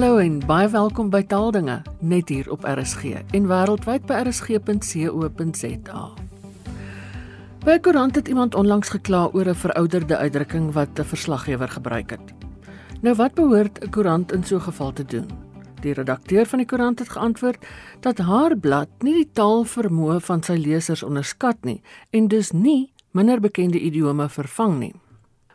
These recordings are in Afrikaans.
Hallo en baie welkom by Taaldinge net hier op RSG en wêreldwyd by rsg.co.za. By koerant het iemand onlangs gekla oor 'n verouderde uitdrukking wat 'n verslaggewer gebruik het. Nou wat behoort 'n koerant in so 'n geval te doen? Die redakteur van die koerant het geantwoord dat haar blad nie die taalvermoë van sy lesers onderskat nie en dus nie minder bekende idiome vervang nie.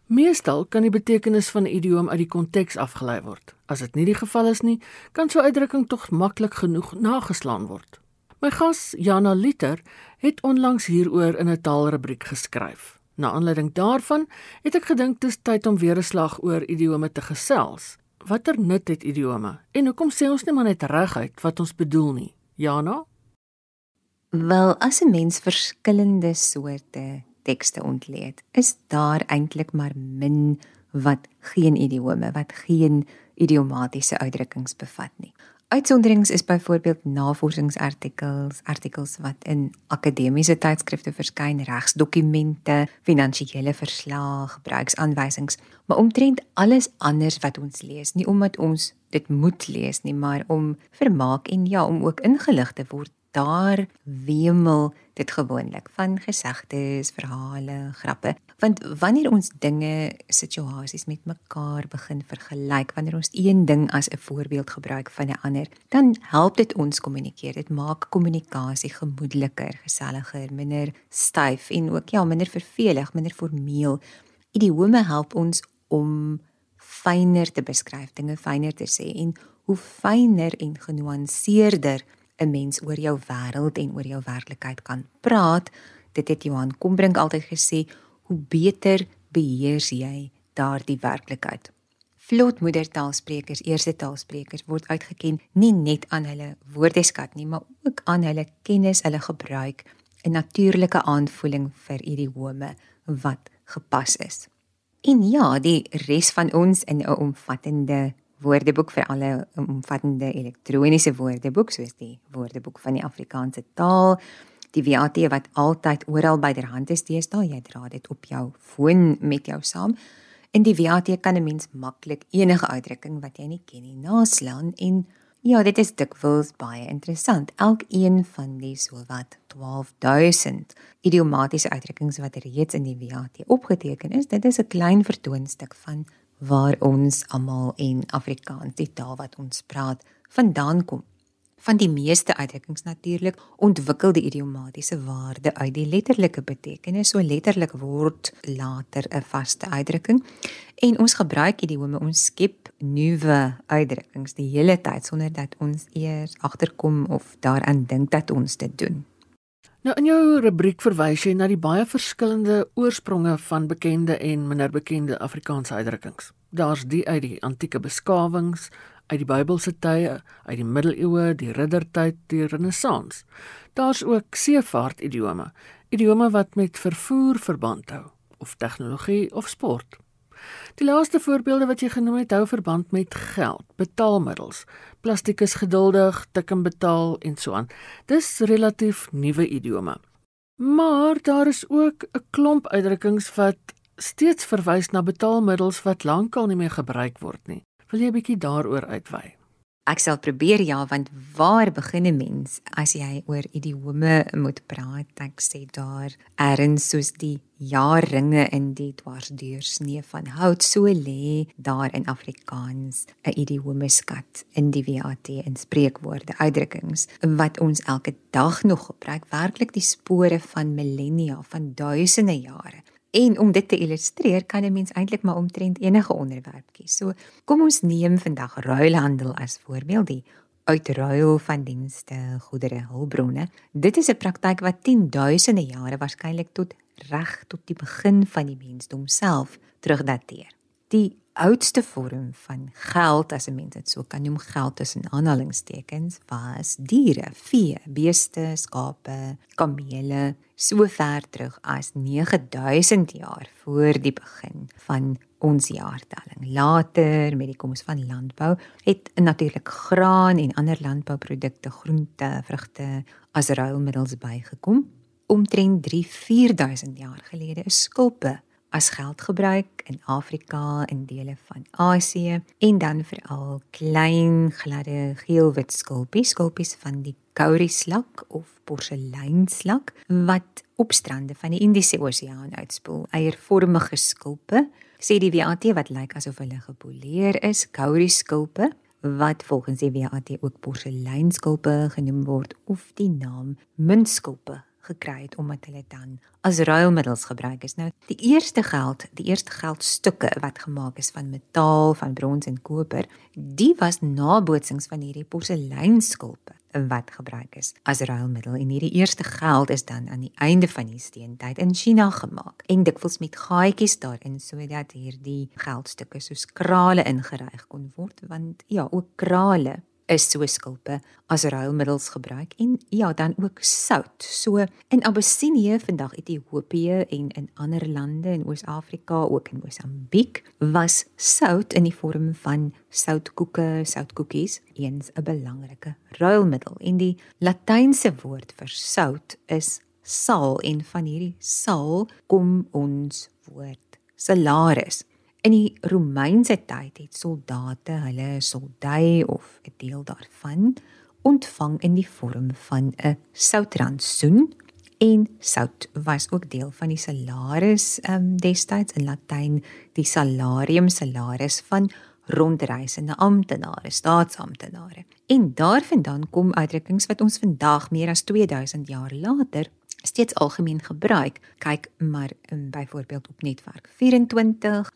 Meestal kan die betekenis van 'n idioom uit die konteks afgelei word. As dit nie die geval is nie, kan so 'n uitdrukking tog maklik genoeg nageslaan word. My gas, Jana Liter, het onlangs hieroor in 'n taalrubriek geskryf. Na aanleiding daarvan het ek gedink dit is tyd om weer 'n slag oor idiome te gesels. Watter nut het idiome en hoekom sê ons nie maar net reguit wat ons bedoel nie? Jana? Wel, as 'n mens verskillende soorte tekste ontleed, is daar eintlik maar min wat geen idiome, wat geen idiomatiese uitdrukkings bevat nie. Uitsonderings is byvoorbeeld navorsingsartikels, artikels wat in akademiese tydskrifte verskyn, regsdokumente, finansiële verslae, gebruiksaanwysings, maar omtrent alles anders wat ons lees, nie omdat ons dit moet lees nie, maar om vermaak en ja, om ook ingelig te word daar wemel dit gewoonlik van gesegdes, verhale, grappe. Want wanneer ons dinge, situasies met mekaar begin vergelyk, wanneer ons een ding as 'n voorbeeld gebruik van 'n ander, dan help dit ons kommunikeer. Dit maak kommunikasie gemoedeliker, geselliger, minder styf en ook ja, minder vervelig, minder formeel. Idiome help ons om fyner te beskryf, dinge fyner te sê en hoe fyner en genuanceerder 'n mens oor jou wêreld en oor jou werklikheid kan praat. Dit het Johan Kombrink altyd gesê, hoe beter beheers jy daardie werklikheid. Vlot moedertaalsprekers, eerste taalsprekers word uitgeken nie net aan hulle woordeskat nie, maar ook aan hulle kennis, hulle gebruik, 'n natuurlike aanvoeling vir idiome wat gepas is. En ja, die res van ons in 'n omvattende woordeboek vir alle omvattende elektroniese woordeboek soos die woordeboek van die Afrikaanse taal die WAT wat altyd oral byderhand is deesdae. Jy dra dit op jou foon met jou saam. In die WAT kan 'n mens maklik enige uitdrukking wat jy nie ken nie naslaan en ja dit is dikwels baie interessant. Elkeen van die sowat 12000 idiomatiese uitdrukkings wat reeds in die WAT opgeteken is dit is 'n klein vertoonstuk van waar ons almal en Afrikaans die taal wat ons praat vandaan kom. Van die meeste uitdrukkings natuurlik ontwikkel die idiomatiese waarde uit die letterlike betekenis. So letterlik word later 'n vaste uitdrukking en ons gebruik idiome ons skep nuwe uitdrukkings die hele tyd sonder dat ons eers agterkom of daaraan dink dat ons dit doen. Nou in jou rubriek verwys jy na die baie verskillende oorspronge van bekende en minder bekende Afrikaanse uitdrukkings. Daar's die uit die antieke beskawings, uit die Bybelse tye, uit die middeleeue, die riddertyd, die renessans. Daar's ook seevaart idiome, idiome wat met vervoer verband hou of tegnologie of sport. Die laaste voorbeelde wat jy genoem het, hou verband met geld, betaalmiddels. Plastiek is geduldig, tik en betaal en so aan. Dis relatief nuwe idiome. Maar daar is ook 'n klomp uitdrukkings wat steeds verwys na betaalmiddels wat lankal nie meer gebruik word nie. Wil jy 'n bietjie daaroor uitwy? Ek sal probeer ja, want waar begin 'n mens as jy oor idiome moet praat? Ek sê daar erns soos die jaarringe in die dwarsdeursnee van hout so lê daar in Afrikaans 'n idiome skat in die WAT en spreekwoorde uitdrukkings wat ons elke dag nog gebruik werklik die spore van millennia van duisende jare En om dit te illustreer, kan 'n mens eintlik maar omtrent enige onderwerp kies. So, kom ons neem vandag ruilhandel as voorbeeld, die uitruil van dienste, goedere, hulpbronne. Dit is 'n praktyk wat 10000 jare waarskynlik tot reg tot die begin van die mensdom self terugdateer. Die oudste vorm van geld as 'n mens dit so kan noem geld tussen aanhalingstekens was diere, vee, beeste, skape, kamele, so ver terug as 9000 jaar voor die begin van ons jaartelling. Later met die koms van landbou het natuurlik graan en ander landbouprodukte, groente, vrugte as ruilmiddels bygekom. Omtrent 3-4000 jaar gelede is skulpe as geld gebruik in Afrika en dele van Asië en dan veral klein gladde geel-wit skulpies, skulpies van die kaurislak of porseleinslak wat op strande van die Indiese Oseaan uitspoel. Eiervormige skulpe, sê die WAT wat lyk asof hulle gepoleer is, kauriskulpe wat volgens die WAT ook porseleinskilpe genoem word of die naam muntskilpe gekry het omdat hulle dan as ruilmiddels gebruik is. Nou die eerste geld, die eerste geldstukke wat gemaak is van metaal, van brons en koper, die was nabootsings van hierdie porseleinskilpe wat gebruik is as ruilmiddel en hierdie eerste geld is dan aan die einde van die steentyd in China gemaak en dikwels met gaatjies daarin sodat hierdie geldstukke soos krale ingeryg kon word want ja ook krale is so skulpe as ruilmiddels gebruik en ja dan ook sout. So in Abessinië vandag Ethiopië en in ander lande in Oos-Afrika ook in Mosambiek was sout in die vorm van soutkoeke, soutkoekies eens 'n belangrike ruilmiddel. En die latynse woord vir sout is sal en van hierdie sal kom ons woord salaris. In die Romeinse tyd het soldate hulle soldai of 'n deel daarvan ontvang in die vorm van 'n soutrantsoen en sout was ook deel van die salaris um, destyds in Latyn die salarium salaris van rondreisende amptenare staatsamptenare en daarvandaan kom uitdrukkings wat ons vandag meer as 2000 jaar later steeds algemeen gebruik. Kyk maar um, byvoorbeeld op netwerk 24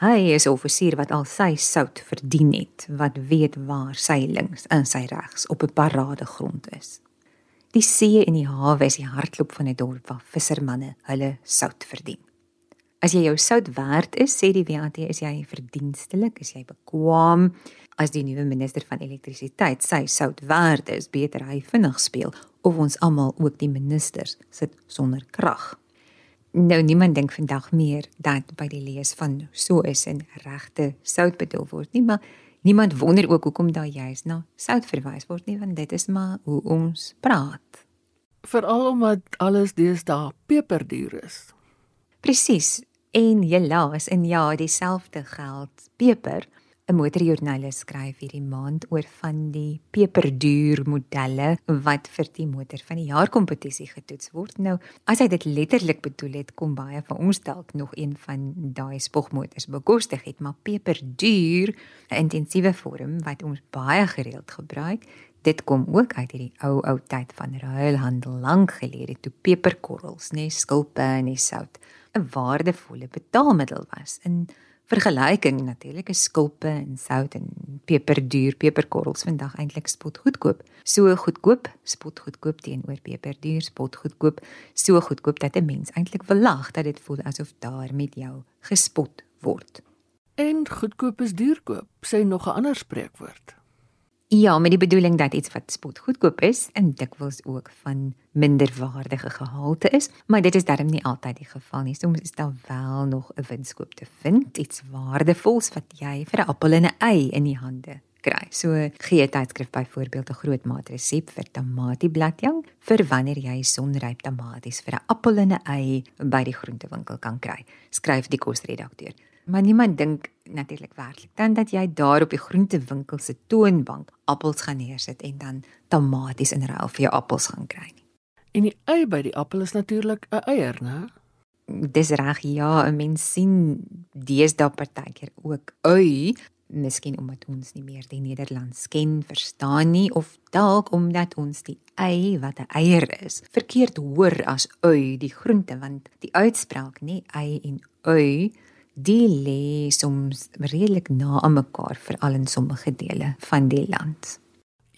Hy is 'n offisier wat al sy sout verdien het, wat weet waar sy links en sy regs op 'n paradegrond is. Die see en die hawe is die hartklop van 'n dorp waar vissermanne hulle sout verdien. As jy jou sout werd is, sê die WAT, is jy verdienstelik, is jy bekwam. As die nuwe minister van elektrisiteit sy sout werd is, beter hy vinnig speel of ons almal ook die ministers sit sonder krag. Nou niemand dink vandag meer dat by die lees van so is en regte sout bedoel word nie, maar niemand wonder ook hoekom daar juist na sout verwys word nie, want dit is maar hoe ons praat. Veral omdat alles deesdae peperduur is. Presies. En jy laas en ja, dieselfde geld peper 'n motorjoernalis skryf hierdie maand oor van die peperduur modelle wat vir die motor van die jaar kompetisie getoets word. Nou, as hy dit letterlik bedoel het, kom baie van ons dalk nog een van daai spogmotors bekostig het, maar peperduur, 'n intensiewe vorm wat ons baie gereeld gebruik, dit kom ook uit hierdie ou ou tyd van ruilhandel lank gelede toe peperkorrels, nee, skulpe en nee, sout 'n waardevolle betaalmiddel was. In vergelyking natuurlik is skulpe en sout en peperduur peperkorrels vandag eintlik spot goedkoop. So goedkoop, spot goedkoop teenoor peperduur, spot goedkoop, so goedkoop dat 'n mens eintlik wil lag dat dit voel asof daar met jou gespot word. En goedkoop is duurkoop, sê nog 'n ander spreekwoord. Ja, met die bedoeling dat iets wat spot goedkoop is en dikwels ook van minderwaardige gehalte is, maar dit is darm nie altyd die geval nie. Soms is daar wel nog 'n winskoop te vind, iets waardevols wat jy vir 'n appel en 'n ei in die hande kry. So gee tydskrif byvoorbeeld 'n groot maat resep vir tamatiebladjang vir wanneer jy sonryp tamaties vir 'n appel en 'n ei by die groentewinkel kan kry. Skryf die kosredakteur. Maar niemand dink natuurlik werklik dan dat jy daar op die groentewinkel se toonbank appels gaan neersit en dan tomaties in ruil vir jou appels gaan kry nie. En die ei by die appel is natuurlik 'n eier, né? Dis reg, ja, 'n mens sien deesdae partykeer ook ui, miskien omdat ons nie meer die Nederlands ken, verstaan nie of dalk omdat ons die ei wat 'n eier is, verkeerd hoor as ui die groente want die uitspraak nê ei en ui die lê soms redelik na aan mekaar veral in sommige dele van die land.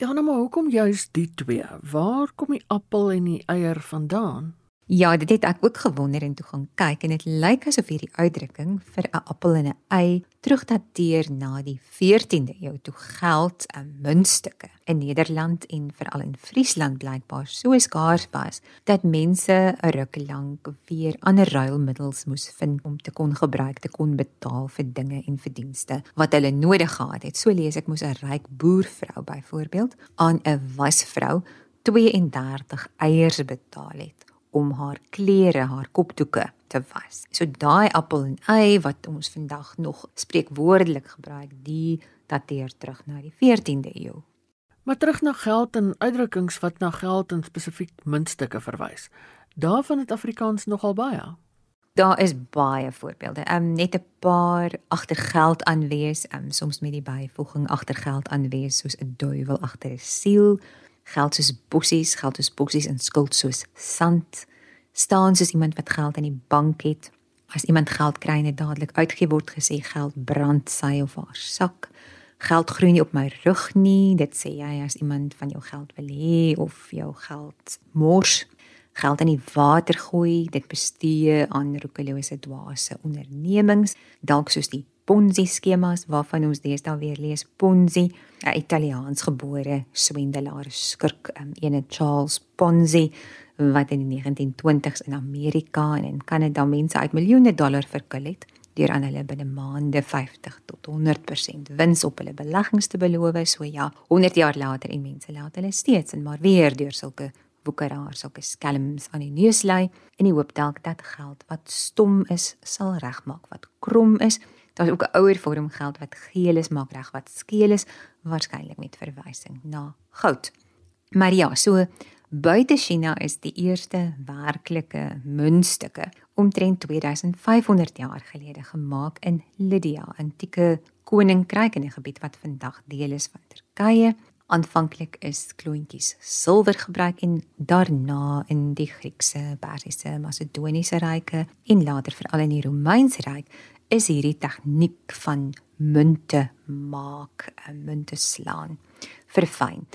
Ja, nou maar hoekom juist die twee? Waar kom die appel en die eier vandaan? Ja, dit het ek ook gewonder en toe gaan kyk en dit lyk asof hierdie uitdrukking vir 'n appel en 'n ei terugdateer na die 14de eeu toe geld en muntstukke in Nederland en veral in Friesland blykbaar so skaars was dat mense 'n ruk lank weer ander ruilmiddels moes vind om te kon gebruik te kon betaal vir dinge en verdienste wat hulle nodig gehad het. So lees ek moes 'n ryk boervrou byvoorbeeld aan 'n wasvrou 32 eiers betaal het om haar klere, haar kopdoeke te was. So daai appel en ei wat ons vandag nog spreekwoordelik gebruik, die dateer terug na die 14de eeu. Maar terug na geld en uitdrukkings wat na geld en spesifiek muntstukke verwys. Daarvan het Afrikaans nogal baie. Daar is baie voorbeelde. Ehm um, net 'n paar agter geld aanwees, ehm um, soms met die byvoeging agter geld aanwees soos 'n duiwel agter 'n siel, geld soos bossies, geld soos bossies en skuld soos sand. Staan soos iemand wat geld in die bank het. As iemand geld kry en dit dadelik uitgegee word gesê geld brand sy of haar sak. Geld groei nie op my rug nie. Dit sê jy as iemand van jou geld wil hê of jou geld mors geld in die water gooi, dit bestee aan roekelose dwaase ondernemings, dalk soos die Ponzi skemas waarvan ons deesdae weer lees Ponzi, 'n Italiaans gebore swendelaar skurk, um, ene Charles Ponzi wat in die 1920s in Amerika en in Kanada mense uit miljoene dollar verkil het deur aan hulle binne maande 50 tot 100% wins op hulle beleggings te beloof. So ja, 100 jaar later en mense laat hulle steeds en maar weer deur sulke woekeraars, sulke skelms aan die neus lê in die hoop dalk dat geld wat stom is sal regmaak wat krom is. Daar's ook 'n ouer vorm geld wat geel is maak reg wat skeel is, waarskynlik met verwysing na goud. Maar ja, so buite China is die eerste werklike muntstukke omtrent 2500 jaar gelede gemaak in Lydia, antieke koninkryk in 'n gebied wat vandag deel is van Turkye Aanvanklik is klontjies silwer gebruik en daarna in die Griekse, Persiese, Macedoniese ryke en later veral in die Romeinse ryk is hierdie tegniek van munte maak, eh, munte slaan, verfyn.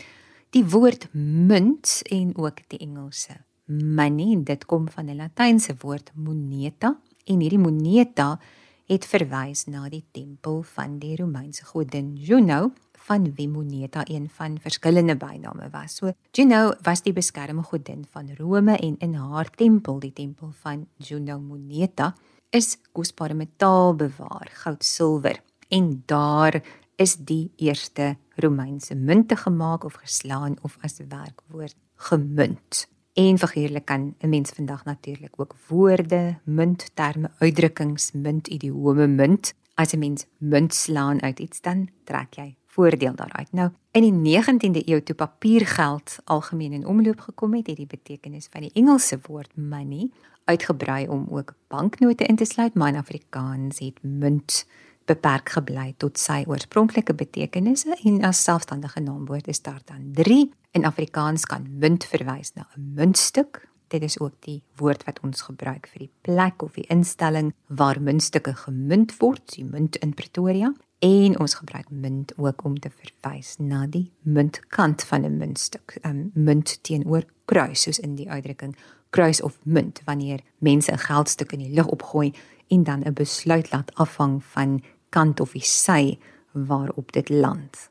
Die woord munt en ook die Engelse money, dit kom van 'n Latynse woord moneta en hierdie moneta het verwys na die tempel van die Romeinse godin Juno van wie Moneta een van verskillende byname was. So Juno was die beskermgodin van Rome en in haar tempel, die tempel van Juno Moneta, is kosbare metaal bewaar, goud, silwer. En daar is die eerste Romeinse munte gemaak of geslaan of as werkwoord gemunt. En figuurlik kan 'n mens vandag natuurlik ook woorde, muntterme, uitdrukkings, munt idiome munt. As 'n mens munt slaan uit iets dan trek jy voordeel daaruit. Nou, in die 19de eeu toe papiergeld algemeen in omloop gekom het, het die betekenis van die Engelse woord money uitgebrei om ook banknote in te sluit, maar in Afrikaans het munt beperk gebly tot sy oorspronklike betekenisse en as selfstandige naamwoord is daar dan 3. In Afrikaans kan munt verwys na 'n muntstuk. Dit is ook die woord wat ons gebruik vir die plek of die instelling waar muntstukke gemunt word, die munt in Pretoria en ons gebruik munt ook om te verwys na die muntkant van 'n muntstuk. um, Munt teenoor kruis soos in die uitdrukking kruis of munt wanneer mense 'n geldstuk in die lug opgooi en dan 'n besluit laat afhang van kant of die sy waarop dit land.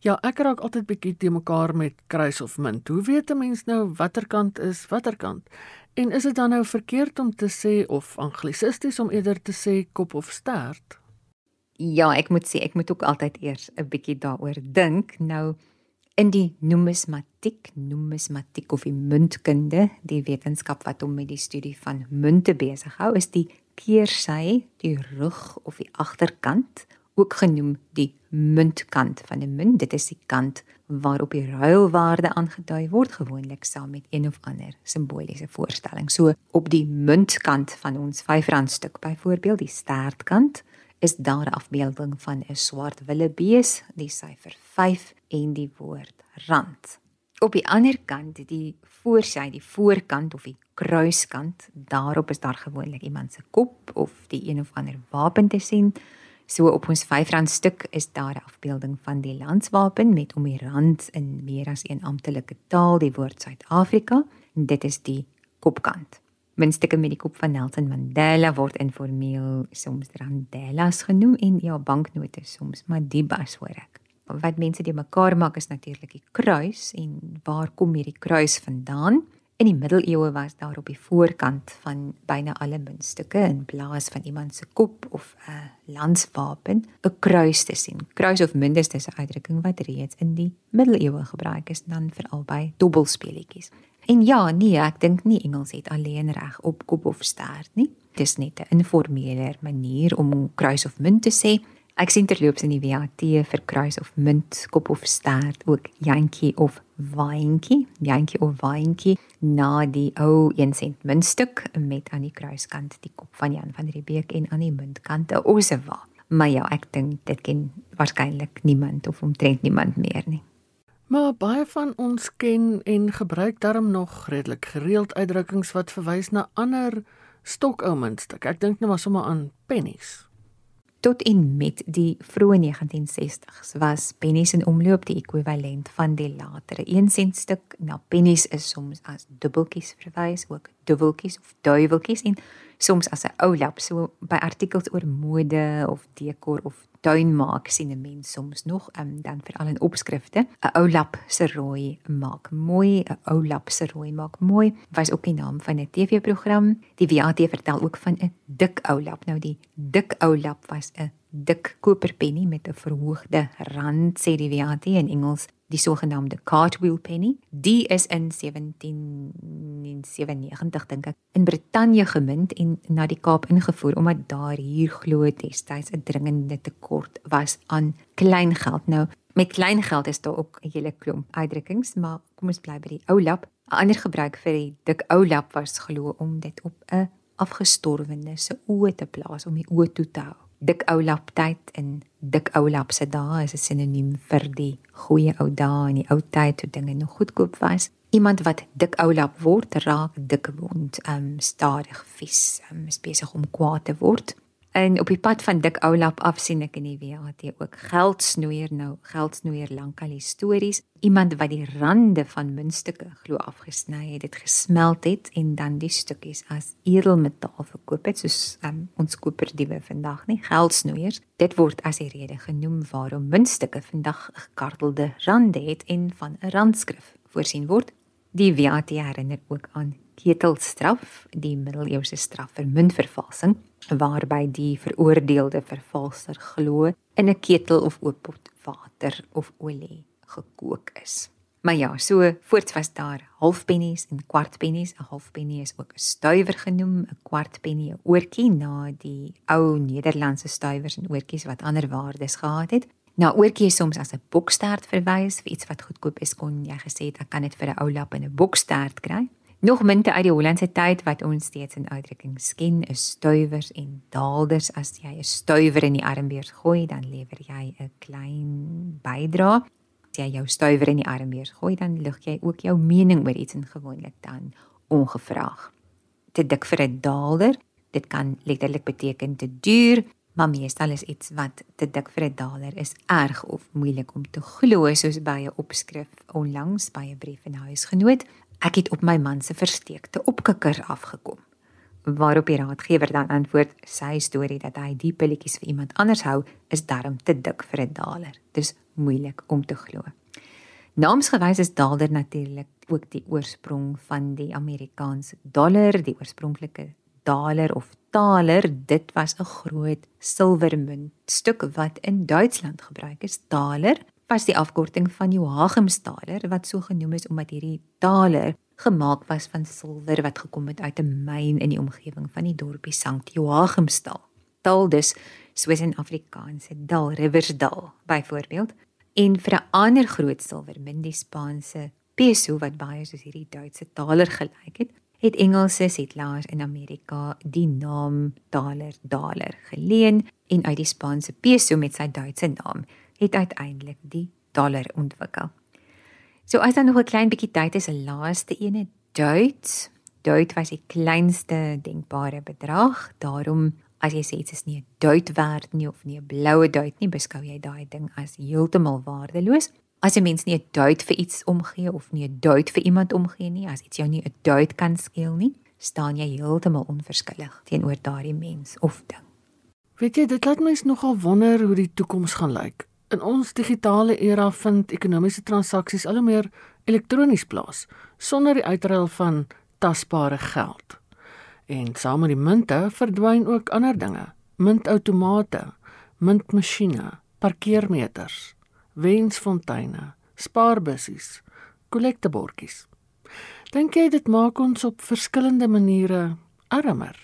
Ja, ek raak altyd bietjie te mekaar met kruis of munt. Hoe weet 'n mens nou watter kant is watter kant? En is dit dan nou verkeerd om te sê of anglisisties om eerder te sê kop of stert? Ja, ek moet sê ek moet ook altyd eers 'n bietjie daaroor dink. Nou in die numismatiek, numismatiek of die muntkunde, die wetenskap wat hom met die studie van munte besig hou, is die keersy, die rug of die agterkant, ook genoem die muntkant van 'n munt. Dit is die kant waarop die ruilwaarde aangedui word, gewoonlik saam met een of ander simboliese voorstelling. So op die muntkant van ons R5 stuk byvoorbeeld, die stertkant, is daar 'n afbeelding van 'n swart willebees, die syfer 5 en die woord rand. Op die ander kant, die voorsy, die voorkant of die kruiskant, daarop is daar gewoonlik iemand se kop of die een of ander wapen te sien. So op ons R5 stuk is daar 'n afbeelding van die landswapen met om die rand in meer as een amptelike taal die woord Suid-Afrika. Dit is die kopkant. Muntstukke met die kop van Nelson Mandela word informeel soms randelas genoem en ja banknote soms madibas hoor ek. Wat mense die mekaar maak is natuurlik die kruis en waar kom hierdie kruis vandaan? In die middeleeue was daar op die voorkant van byna alle muntstukke in plaas van iemand se kop of 'n landswapen 'n kruis te sien. Kruis of munt is 'n uitdrukking wat reeds in die middeleeue gebruik is dan veral by dobbelspeletjies. En ja, nee, ek dink nie Engels het alleen reg op kop of stert nie. Dis net 'n informele manier om kruis of munt te sê. Ek sien terloops in die WAT vir kruis of munt, kop of stert ook jantjie of waantjie, jantjie of waantjie na die ou 1 sent muntstuk met aan die kruiskant die kop van Jan van Riebeeck en aan die muntkant 'n ossewa. Maar ja, ek dink dit ken waarskynlik niemand of omtrent niemand meer nie. Maar baie van ons ken en gebruik daarom nog redelik gereeld uitdrukkings wat verwys na ander stokou muntstuk. Ek dink nou maar sommer aan pennies tot en met die vroeë 1960s was pennies in omloop die ekwivalent van die latere 1 sent stuk. Nou pennies is soms as dubbeltjies verwys, ook dubbeltjies of duiweltjies en soms as 'n ou lap so by artikels oor mode of dekor of tuin maak sien 'n mens soms nog um, dan veral in opskrifte 'n ou lap se rooi maak mooi 'n ou lap se rooi maak mooi was ook die naam van 'n TV-program die WAT vertel ook van 'n dik ou lap. Nou die dik ou lap was 'n dik koperpenny met 'n verhoogde rand sê die WAT in Engels die sogenaamde cartwheel penny. Die is in 1797 dink ek in Brittanje gemint en na die Kaap ingevoer omdat daar hier glo destyds 'n dringende tekort was aan klein geld. Nou met klein geld is daar ook 'n hele klomp uitdrukkings, maar kom ons bly by die ou lap. 'n Ander gebruik vir die dik ou lap was glo om dit op 'n afgestorwene se oë te plaas om die oë toe te hou dik ou lap tyd en dik ou lap se dae is 'n sinoniem vir die goeie ou dae in die ou tyd toe dinge nog goedkoop was. Iemand wat dik ou lap word, raak dik wond, um stadig vies, um, is besig om kwaad te word. En op die pad van dik ou lap af sien ek in die WAT ook geldsnoeier nou, geldsnoeier lankal histories. Iemand wat die rande van muntstukke glo afgesny het, dit gesmelt het en dan die stukkies as edelmetaal verkoop het soos um, ons koperdiewe vandag, nie geldsnoeiers. Dit word as die rede genoem waarom muntstukke vandag gekartelde rande het en van 'n randskrif voorsien word. Die WAT herinner ook aan ketelstraf, die middeleeuse straf vir muntvervalsing waarby die veroordeelde vervalser glo in 'n ketel of oop pot water of olie gekook is. Maar ja, so voorts was daar halfpennies en kwartpennies. 'n Halfpennie is ook 'n stuiwer genoem, 'n kwartpennie 'n oortjie na die ou Nederlandse stuiwers en oortjies wat ander waardes gehad het. Nou oortjie soms as 'n bokstert verwys vir iets wat goedkoop is, kon jy gesê het ek kan dit vir 'n ou lap en 'n bokstert kry. Nog munte uit die Hollandse tyd wat ons steeds in uitdrukkings ken, is stuiwers en daalders. As jy 'n stuiwer in die armbeurs gooi, dan lewer jy 'n klein bydrae. As jy jou stuiwer in die armbeurs gooi, dan lig jy ook jou mening oor iets en gewoonlik dan ongevraag. Te dik vir 'n daalder, dit kan letterlik beteken te duur, maar meestal is iets wat te dik vir 'n daalder is erg of moeilik om te glo, soos by 'n opskrif onlangs by 'n brief en huisgenoot Ek het op my man se versteekte opkikker afgekom. Waarop die raadgewer dan antwoord, sy storie dat hy die pilletjies vir iemand anders hou, is darm te dik vir 'n daler. Dis moeilik om te glo. Naamsgewys is daler natuurlik ook die oorsprong van die Amerikaanse dollar, die oorspronklike daler of taler. Dit was 'n groot silwermunt stuk wat in Duitsland gebruik is. Daler was die afkorting van Joachimstaler wat so genoem is omdat hierdie taler gemaak was van silwer wat gekom het uit 'n myn in die omgewing van die dorpie Sankt Joachimstal. Taal dus soos in Afrikaans, Dal Riversdal byvoorbeeld. En vir 'n ander groot silwermunt, die Spaanse peso wat baie soos hierdie Duitse taler gelyk het, het Engelse setlaars in Amerika die naam taler daler geleen en uit die Spaanse peso met sy Duitse naam het uiteindelik die dollar ontwikkel. So as dan nog 'n klein bietjie tyd is 'n laaste ene Duits. Duits was die kleinste denkbare bedrag. Daarom as jy sê dit is nie 'n Duit werd nie of nie 'n bloue Duit nie, beskou jy daai ding as heeltemal waardeloos. As 'n mens nie 'n Duit vir iets omgee of nie 'n Duit vir iemand omgee nie, as iets jou nie 'n Duit kan skeel nie, staan jy heeltemal onverskillig teenoor daardie mens of ding. Weet jy, dit laat mens nogal wonder hoe die toekoms gaan lyk. In ons digitale era vind ekonomiese transaksies al hoe meer elektronies plaas sonder die uitruil van tasbare geld. En saam met die munte verdwyn ook ander dinge: muntautomate, muntmasjiene, parkeermeters, wensfonteine, spaarbussies, kollektebordjies. Dink jy dit maak ons op verskillende maniere armer?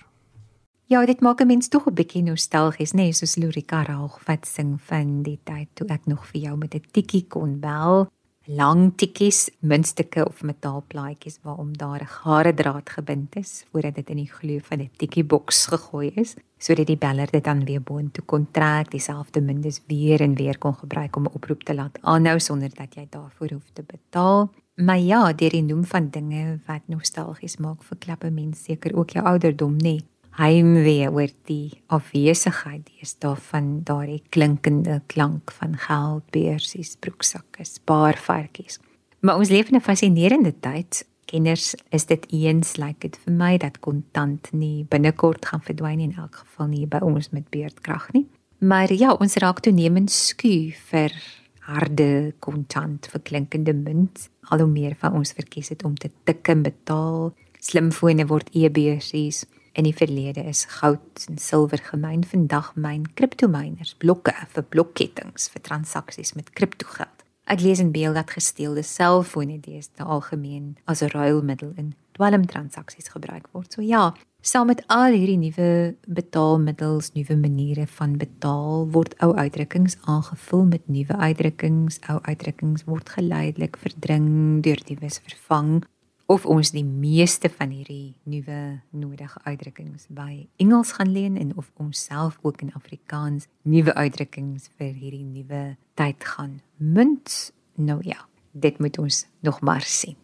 Ja, dit maak 'n mens tog 'n bietjie nostalgies, nê, nee, soos Lurika Raag wat sing van die tyd toe ek nog vir jou met 'n tikkie kon bel lang tikkies, muntstukke of metaalplaatjies waarom daar 'n gare draad gebind is voordat dit in die glo van 'n tikkie boks gegooi is, sodat die beller dit dan weer boontoe kon trek, dieselfde muntes weer en weer kon gebruik om 'n oproep te laat aanhou sonder dat jy daarvoor hoef te betaal. Maar ja, die noem van dinge wat nostalgies maak vir klappe mense seker ook jou ouderdom, nê. Nee heimwee oor die afwesigheid daar van daardie klinkende klank van geldbeursies, broeksakke, spaarvarkies. Maar ons leef in 'n fascinerende tyd. Kenners is dit eens lyk like dit vir my dat kontant nie binnekort gaan verdwyn in elk geval nie by ons met beerdkrag nie. Maar ja, ons raak toenemend sku vir harde kontant vir klinkende munt. Al hoe meer van ons verkies dit om te tik en betaal. Slimfone word e-beursies. In die verlede is goud en silwer gemyn, vandag myn kriptominers blokke vir blokkettings vir transaksies met kriptogeld. Ek lees in beeld dat gesteelde selfone deesdae algemeen as 'n ruilmiddel in dwelmtransaksies gebruik word. So ja, saam met al hierdie nuwe betaalmiddels, nuwe maniere van betaal, word ou uitdrukkings aangevul met nuwe uitdrukkings. Ou uitdrukkings word geleidelik verdring deur die wis vervang of ons die meeste van hierdie nuwe nodige uitdrukkings by Engels gaan leen en of ons self ook in Afrikaans nuwe uitdrukkings vir hierdie nuwe tyd gaan munt. Nou ja, dit moet ons nog maar sien.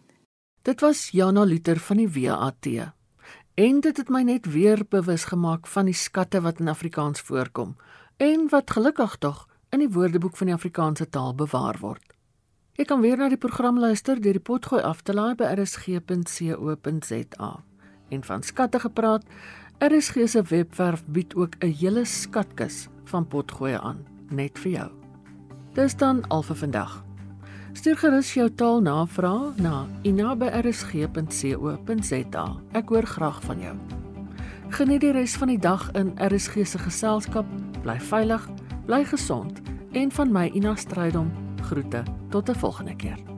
Dit was Jana Luther van die WAT. En dit het my net weer bewus gemaak van die skatte wat in Afrikaans voorkom en wat gelukkig tog in die Woordeboek van die Afrikaanse taal bewaar word. Jy kan weer na die program luister deur die potgooi af te laai by rsg.co.za. En van skatte gepraat, RSG se webwerf bied ook 'n hele skatkis van potgooi aan net vir jou. Dis dan al vir vandag. Stuur gerus jou taalnavrae na ina@rsg.co.za. Ek hoor graag van jou. Geniet die res van die dag in RSG se geselskap. Bly veilig, bly gesond en van my Ina Strydom groete. Tot 'n volgende keer.